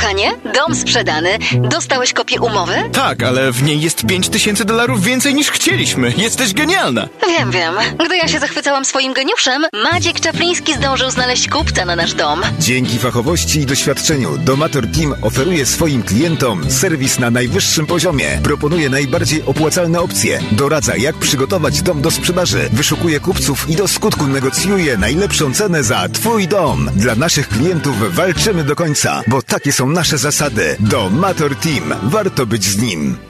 Kochanie, dom sprzedany. Dostałeś kopię umowy? Tak, ale w niej jest 5 tysięcy dolarów więcej niż chcieliśmy. Jesteś genialna. Wiem, wiem. Gdy ja się zachwycałam swoim geniuszem, Maciek Czapliński zdążył znaleźć kupca na nasz dom. Dzięki fachowości i doświadczeniu Domator Team oferuje swoim klientom serwis na najwyższym poziomie. Proponuje najbardziej opłacalne opcje. Doradza jak przygotować dom do sprzedaży. Wyszukuje kupców i do skutku negocjuje najlepszą cenę za Twój dom. Dla naszych klientów walczymy do końca, bo takie są nasze zasady. Domator Team. Warto być z nim.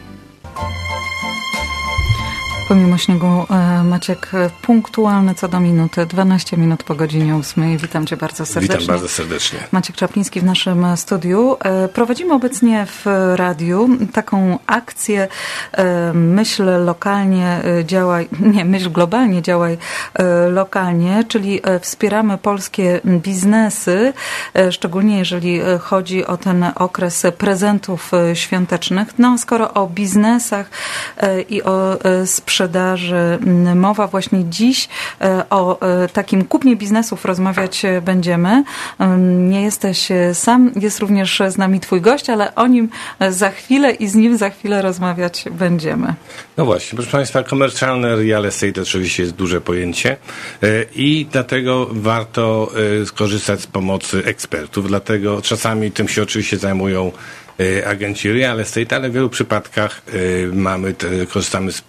Pomimo śniegu, e, Maciek e, punktualny co do minuty, 12 minut po godzinie 8. Witam Cię bardzo serdecznie. Witam bardzo serdecznie. Maciek Czapliński w naszym studiu. E, prowadzimy obecnie w radiu taką akcję Myśl lokalnie działaj, nie, myśl globalnie działaj lokalnie, czyli wspieramy polskie biznesy, szczególnie jeżeli chodzi o ten okres prezentów świątecznych. No, skoro o biznesach i o sprzedaży sprzedaży mowa. Właśnie dziś e, o e, takim kupnie biznesów rozmawiać będziemy. Nie jesteś sam, jest również z nami Twój gość, ale o nim za chwilę i z nim za chwilę rozmawiać będziemy. No właśnie, proszę Państwa, komercjalne real estate oczywiście jest duże pojęcie e, i dlatego warto skorzystać z pomocy ekspertów. Dlatego czasami tym się oczywiście zajmują E, agenci real estate, ale w wielu przypadkach e, mamy, korzystamy z, e,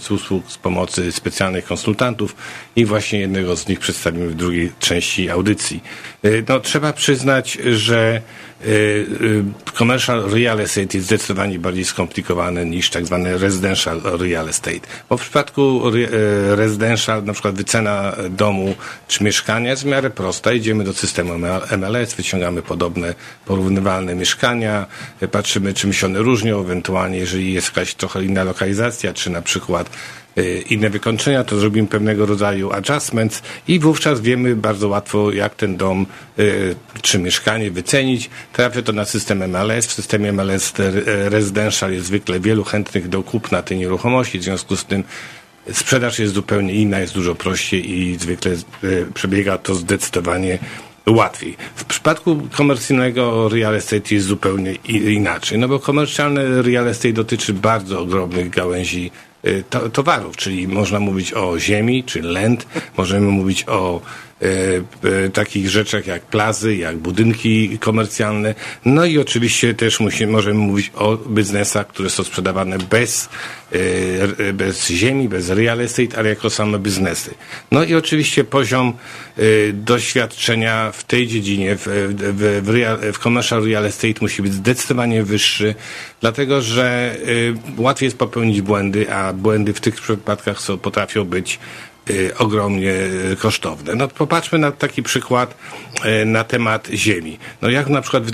z usług, z pomocy specjalnych konsultantów i właśnie jednego z nich przedstawimy w drugiej części audycji. No, trzeba przyznać, że commercial real estate jest zdecydowanie bardziej skomplikowane niż tak zwany residential real estate. Bo w przypadku residential, na przykład wycena domu czy mieszkania jest w miarę prosta. Idziemy do systemu MLS, wyciągamy podobne, porównywalne mieszkania, patrzymy czym się one różnią, ewentualnie jeżeli jest jakaś trochę inna lokalizacja, czy na przykład y, inne wykończenia, to zrobimy pewnego rodzaju adjustments i wówczas wiemy bardzo łatwo, jak ten dom y, czy mieszkanie wycenić. Trafia to na system MLS. W systemie MLS Residential jest zwykle wielu chętnych do kupna tej nieruchomości, w związku z tym sprzedaż jest zupełnie inna, jest dużo prościej i zwykle przebiega to zdecydowanie łatwiej. W przypadku komercyjnego real estate jest zupełnie inaczej, no bo komercjalny real estate dotyczy bardzo ogromnych gałęzi y, towarów, czyli można mówić o ziemi, czy land, możemy mówić o takich rzeczach jak plazy, jak budynki komercjalne. No i oczywiście też musimy, możemy mówić o biznesach, które są sprzedawane bez, e, bez ziemi, bez real estate, ale jako same biznesy. No i oczywiście poziom doświadczenia w tej dziedzinie, w, w, w, real, w commercial real estate musi być zdecydowanie wyższy, dlatego że łatwiej jest popełnić błędy, a błędy w tych przypadkach są, potrafią być ogromnie kosztowne. No popatrzmy na taki przykład y, na temat ziemi. No jak na przykład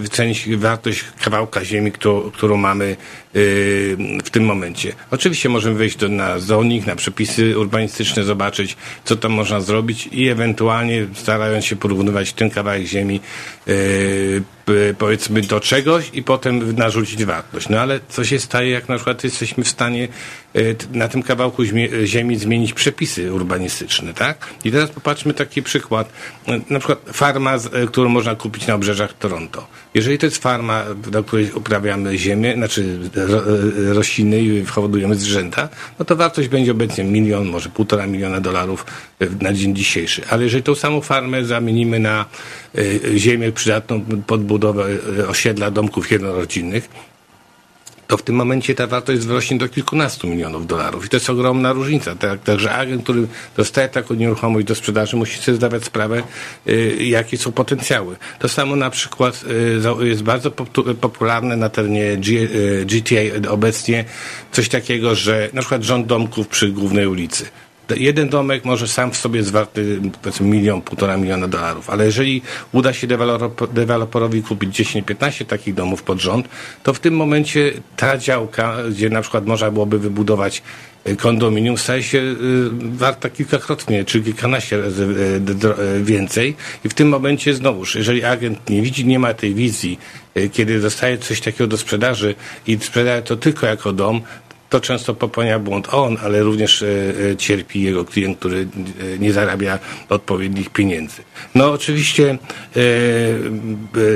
wycenić wartość kawałka ziemi, którą mamy y, w tym momencie. Oczywiście możemy wejść do, na zoning, na przepisy urbanistyczne, zobaczyć, co tam można zrobić i ewentualnie starając się porównywać ten kawałek ziemi powiedzmy do czegoś i potem narzucić wartość. No ale co się staje, jak na przykład jesteśmy w stanie na tym kawałku ziemi zmienić przepisy urbanistyczne, tak? I teraz popatrzmy taki przykład. Na przykład farma, którą można kupić na obrzeżach Toronto. Jeżeli to jest farma, na której uprawiamy ziemię, znaczy rośliny i hodujemy zwierzęta, no to wartość będzie obecnie milion, może półtora miliona dolarów e, na dzień dzisiejszy. Ale jeżeli tą samą farmę zamienimy na ziemię przydatną pod budowę osiedla domków jednorodzinnych, to w tym momencie ta wartość wzrośnie do kilkunastu milionów dolarów. I to jest ogromna różnica. Tak, także agent, który dostaje taką nieruchomość do sprzedaży, musi sobie zdawać sprawę, y, jakie są potencjały. To samo na przykład y, jest bardzo popularne na terenie G, y, GTA obecnie coś takiego, że na przykład rząd domków przy głównej ulicy jeden domek może sam w sobie jest warty powiedzmy milion, półtora miliona dolarów, ale jeżeli uda się deweloperowi kupić 10-15 takich domów pod rząd, to w tym momencie ta działka, gdzie na przykład można byłoby wybudować e, kondominium staje się e, warta kilkakrotnie, czy kilkanaście razy e, więcej. I w tym momencie znowuż, jeżeli agent nie widzi, nie ma tej wizji, kiedy dostaje coś takiego do sprzedaży i sprzedaje to tylko jako dom, to często popełnia błąd on, ale również cierpi jego klient, który nie zarabia odpowiednich pieniędzy. No oczywiście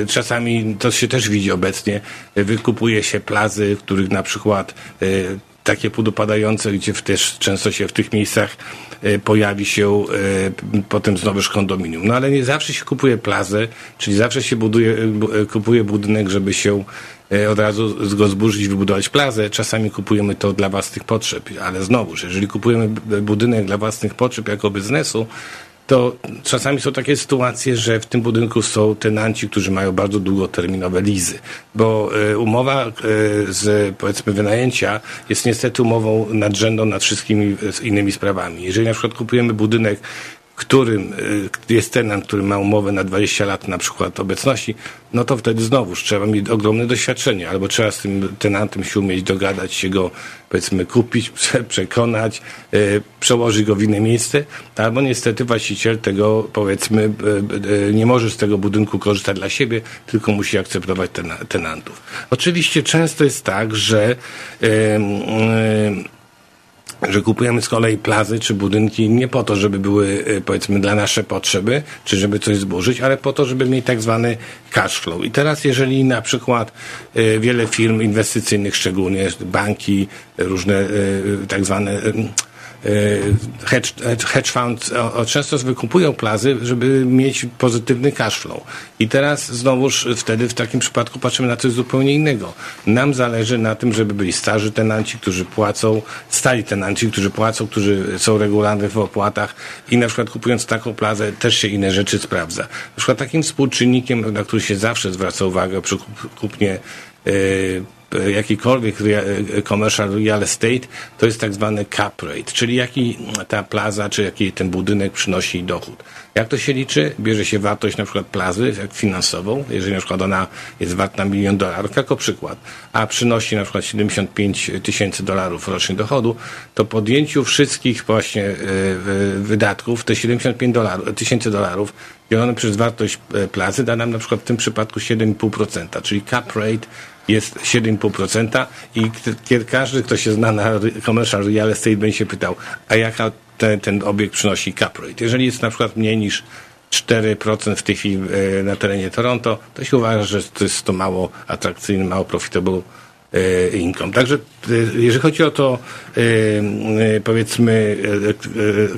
czasami to się też widzi obecnie, wykupuje się plazy, których na przykład takie podupadające, gdzie też często się w tych miejscach e, pojawi się e, potem znowuż kondominium. No ale nie zawsze się kupuje plazę, czyli zawsze się buduje, e, kupuje budynek, żeby się od razu go zburzyć, wybudować plazę. Czasami kupujemy to dla własnych potrzeb, ale znowuż, jeżeli kupujemy budynek dla własnych potrzeb jako biznesu, to czasami są takie sytuacje, że w tym budynku są tenanci, którzy mają bardzo długoterminowe lizy, bo e, umowa e, z powiedzmy wynajęcia jest niestety umową nadrzędną nad wszystkimi innymi sprawami. Jeżeli na przykład kupujemy budynek którym y, jest tenant, który ma umowę na 20 lat na przykład obecności, no to wtedy znowuż trzeba mieć ogromne doświadczenie, albo trzeba z tym tenantem się umieć dogadać, się go powiedzmy kupić, przekonać, y, przełożyć go w inne miejsce, albo niestety właściciel tego powiedzmy y, nie może z tego budynku korzystać dla siebie, tylko musi akceptować tenantów. Oczywiście często jest tak, że że kupujemy z kolei plazy czy budynki nie po to, żeby były y, powiedzmy dla nasze potrzeby, czy żeby coś zburzyć, ale po to, żeby mieć tak zwany cash flow. I teraz jeżeli na przykład y, wiele firm inwestycyjnych, szczególnie banki, różne y, tak zwane hedge, hedge funds często wykupują plazy, żeby mieć pozytywny cash flow. I teraz znowuż wtedy w takim przypadku patrzymy na coś zupełnie innego. Nam zależy na tym, żeby byli starzy tenanci, którzy płacą, stali tenanci, którzy płacą, którzy są regularnych w opłatach i na przykład kupując taką plazę też się inne rzeczy sprawdza. Na przykład takim współczynnikiem, na który się zawsze zwraca uwagę przy kupnie yy, jakikolwiek e, commercial real estate, to jest tak zwany cap rate, czyli jaki ta plaza, czy jaki ten budynek przynosi dochód. Jak to się liczy? Bierze się wartość na przykład plazy jak finansową, jeżeli na przykład ona jest warta milion dolarów, jako przykład, a przynosi na przykład 75 tysięcy dolarów rocznie dochodu, to po odjęciu wszystkich właśnie e, wydatków, te 75 tysięcy dolarów dzielone przez wartość e, plazy da nam na przykład w tym przypadku 7,5%, czyli cap rate jest 7,5% i każdy, kto się zna na commercial real estate będzie się pytał, a jaka ten, ten obiekt przynosi cap rate. Jeżeli jest na przykład mniej niż 4% w tej chwili e, na terenie Toronto, to się uważa, że to jest to mało atrakcyjny, mało profitable income. Także e, jeżeli chodzi o to e, powiedzmy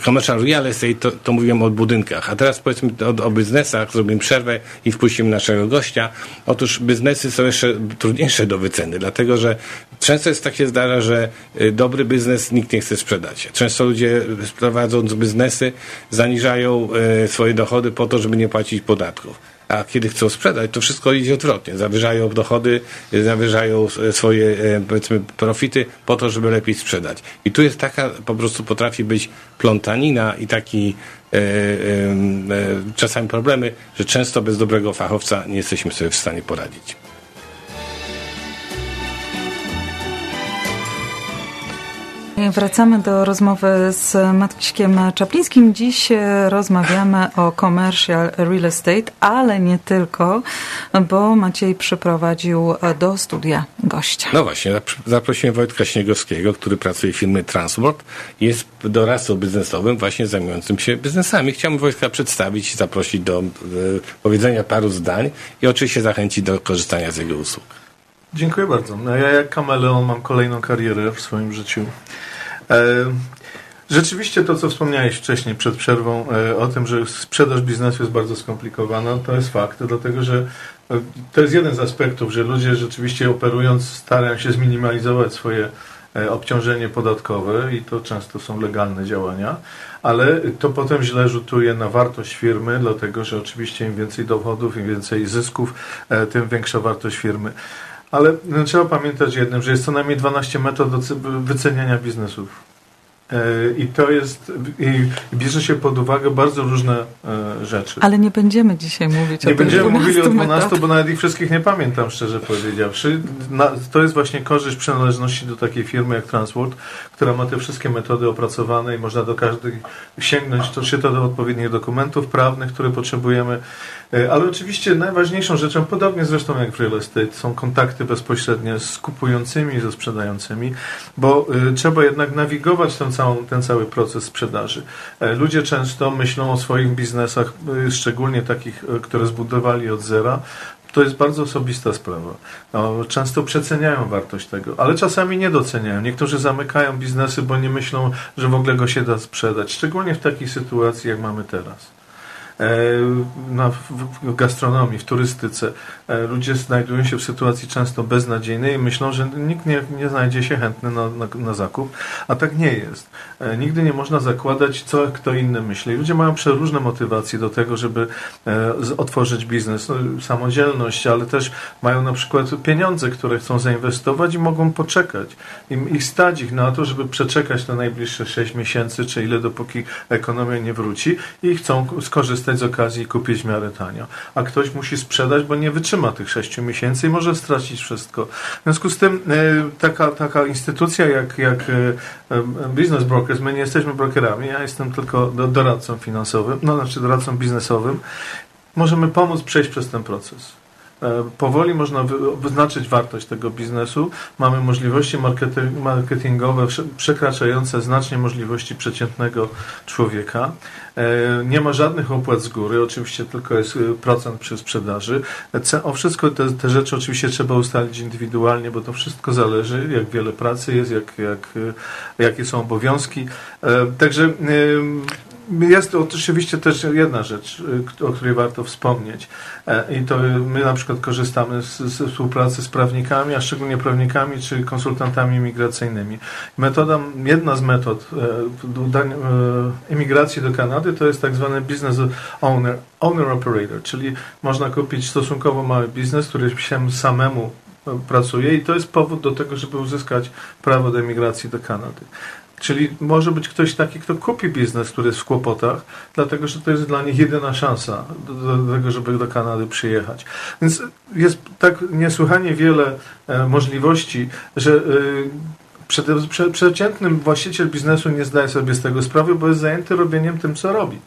commercial real estate, to, to mówiłem o budynkach. A teraz powiedzmy o, o biznesach, zrobimy przerwę i wpuścimy naszego gościa. Otóż biznesy są jeszcze trudniejsze do wyceny, dlatego że często jest tak się zdarza, że dobry biznes nikt nie chce sprzedać. Często ludzie prowadząc biznesy zaniżają swoje dochody po to, żeby nie płacić podatków a kiedy chcą sprzedać, to wszystko idzie odwrotnie. Zawyżają dochody, zawyżają swoje, e, powiedzmy, profity po to, żeby lepiej sprzedać. I tu jest taka, po prostu potrafi być plątanina i taki e, e, czasami problemy, że często bez dobrego fachowca nie jesteśmy sobie w stanie poradzić. Wracamy do rozmowy z Maćkiem Czaplińskim. Dziś rozmawiamy o commercial real estate, ale nie tylko, bo Maciej przyprowadził do studia gościa. No właśnie, zaprosiłem Wojtka Śniegowskiego, który pracuje w firmie Transport. Jest doradcą biznesowym właśnie zajmującym się biznesami. Chciałbym Wojtka przedstawić, zaprosić do e, powiedzenia paru zdań i oczywiście zachęcić do korzystania z jego usług. Dziękuję bardzo. No ja jak kameleon mam kolejną karierę w swoim życiu. E, rzeczywiście to, co wspomniałeś wcześniej przed przerwą e, o tym, że sprzedaż biznesu jest bardzo skomplikowana, to jest fakt, dlatego że e, to jest jeden z aspektów, że ludzie rzeczywiście operując starają się zminimalizować swoje obciążenie podatkowe i to często są legalne działania, ale to potem źle rzutuje na wartość firmy, dlatego że oczywiście im więcej dochodów, im więcej zysków, tym większa wartość firmy. Ale no, trzeba pamiętać jednym, że jest co najmniej 12 metod do wyceniania biznesów. E, I to jest, i bierze się pod uwagę bardzo różne e, rzeczy. Ale nie będziemy dzisiaj mówić nie o tych będziemy mówili o 12, metod. bo nawet ich wszystkich nie pamiętam, szczerze powiedziawszy. To jest właśnie korzyść przynależności do takiej firmy jak Transworld, która ma te wszystkie metody opracowane i można do każdej sięgnąć, to czy to do odpowiednich dokumentów prawnych, które potrzebujemy. E, ale oczywiście najważniejszą rzeczą, podobnie zresztą jak w real estate, są kontakty bezpośrednie z kupującymi i ze sprzedającymi, bo trzeba jednak nawigować ten, całą, ten cały proces sprzedaży. E, ludzie często myślą o swoich biznesach, y, szczególnie takich, y, które zbudowali od zera, to jest bardzo osobista sprawa. No, często przeceniają wartość tego, ale czasami nie doceniają. Niektórzy zamykają biznesy, bo nie myślą, że w ogóle go się da sprzedać. Szczególnie w takiej sytuacji, jak mamy teraz. E, na, w gastronomii, w turystyce. E, ludzie znajdują się w sytuacji często beznadziejnej i myślą, że nikt nie, nie znajdzie się chętny na, na, na zakup, a tak nie jest. E, nigdy nie można zakładać, co kto inny myśli. Ludzie mają przeróżne motywacje do tego, żeby otworzyć biznes, no, samodzielność, ale też mają na przykład pieniądze, które chcą zainwestować i mogą poczekać. I, i stać ich na to, żeby przeczekać te najbliższe 6 miesięcy, czy ile dopóki ekonomia nie wróci i chcą skorzystać skorzystać z okazji i kupić w miarę tanio. A ktoś musi sprzedać, bo nie wytrzyma tych sześciu miesięcy i może stracić wszystko. W związku z tym e, taka, taka instytucja jak, jak e, e, Business Brokers, my nie jesteśmy brokerami, ja jestem tylko doradcą finansowym, no znaczy doradcą biznesowym, możemy pomóc przejść przez ten proces. E, powoli można wyznaczyć wartość tego biznesu. Mamy możliwości marketingowe przekraczające znacznie możliwości przeciętnego człowieka. E, nie ma żadnych opłat z góry, oczywiście tylko jest e, procent przy sprzedaży. O wszystko te, te rzeczy oczywiście trzeba ustalić indywidualnie, bo to wszystko zależy, jak wiele pracy jest, jak, jak, jakie są obowiązki. Także jest oczywiście też jedna rzecz, o której warto wspomnieć. I to my na przykład korzystamy z, współpracy z prawnikami, a szczególnie prawnikami czy konsultantami imigracyjnymi. Metoda, jedna z metod imigracji do Kanady to jest tak zwany business owner, owner operator, czyli można kupić stosunkowo mały biznes, który się samemu pracuje i to jest powód do tego, żeby uzyskać prawo do emigracji do Kanady. Czyli może być ktoś taki, kto kupi biznes, który jest w kłopotach, dlatego że to jest dla nich jedyna szansa do, do tego, żeby do Kanady przyjechać. Więc jest tak niesłychanie wiele e, możliwości, że e, przeciętnym właściciel biznesu nie zdaje sobie z tego sprawy, bo jest zajęty robieniem tym, co robi,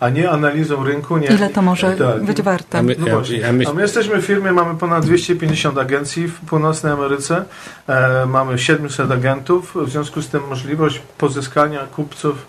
a nie analizą rynku. Nie, Ile to może tak. być warte? A my, no a my, a my jesteśmy w firmie, mamy ponad 250 agencji w północnej Ameryce, e, mamy 700 agentów, w związku z tym możliwość pozyskania kupców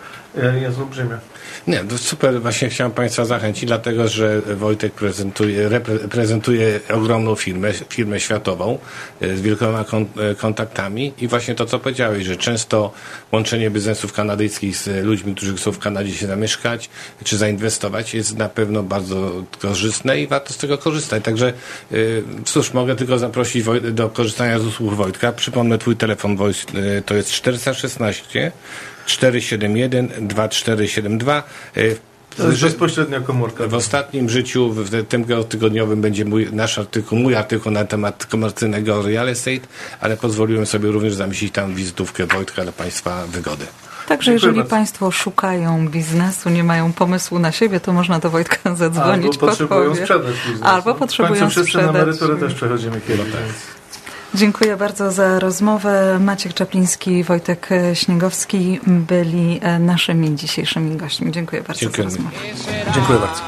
jest olbrzymia. Nie, to super. Właśnie chciałem Państwa zachęcić, dlatego że Wojtek prezentuje, reprezentuje ogromną firmę, firmę światową e, z wielkoma e, kontaktami i właśnie to, co powiedziałeś, że często łączenie biznesów kanadyjskich z ludźmi, którzy chcą w Kanadzie się zamieszkać czy zainwestować jest na pewno bardzo korzystne i warto z tego korzystać. Także e, cóż, mogę tylko zaprosić do korzystania z usług Wojtka. Przypomnę, Twój telefon to jest 416 471 2472. To jest bezpośrednia komórka. W ostatnim życiu, w tym tygodniowym będzie mój, nasz artykuł, mój artykuł na temat komercyjnego real estate, ale pozwoliłem sobie również zamieścić tam wizytówkę Wojtka dla Państwa wygody. Także Dziękuję jeżeli bardzo. Państwo szukają biznesu, nie mają pomysłu na siebie, to można do Wojtka zadzwonić. Albo potrzebują sprzedać biznes. Albo potrzebują sprzedać. na emeryturę też przechodzimy kiedyś. Dziękuję bardzo za rozmowę. Maciek Czapliński, Wojtek Śniegowski byli e, naszymi dzisiejszymi gośćmi. Dziękuję bardzo Dziękuję. za rozmowę. Dziękuję bardzo.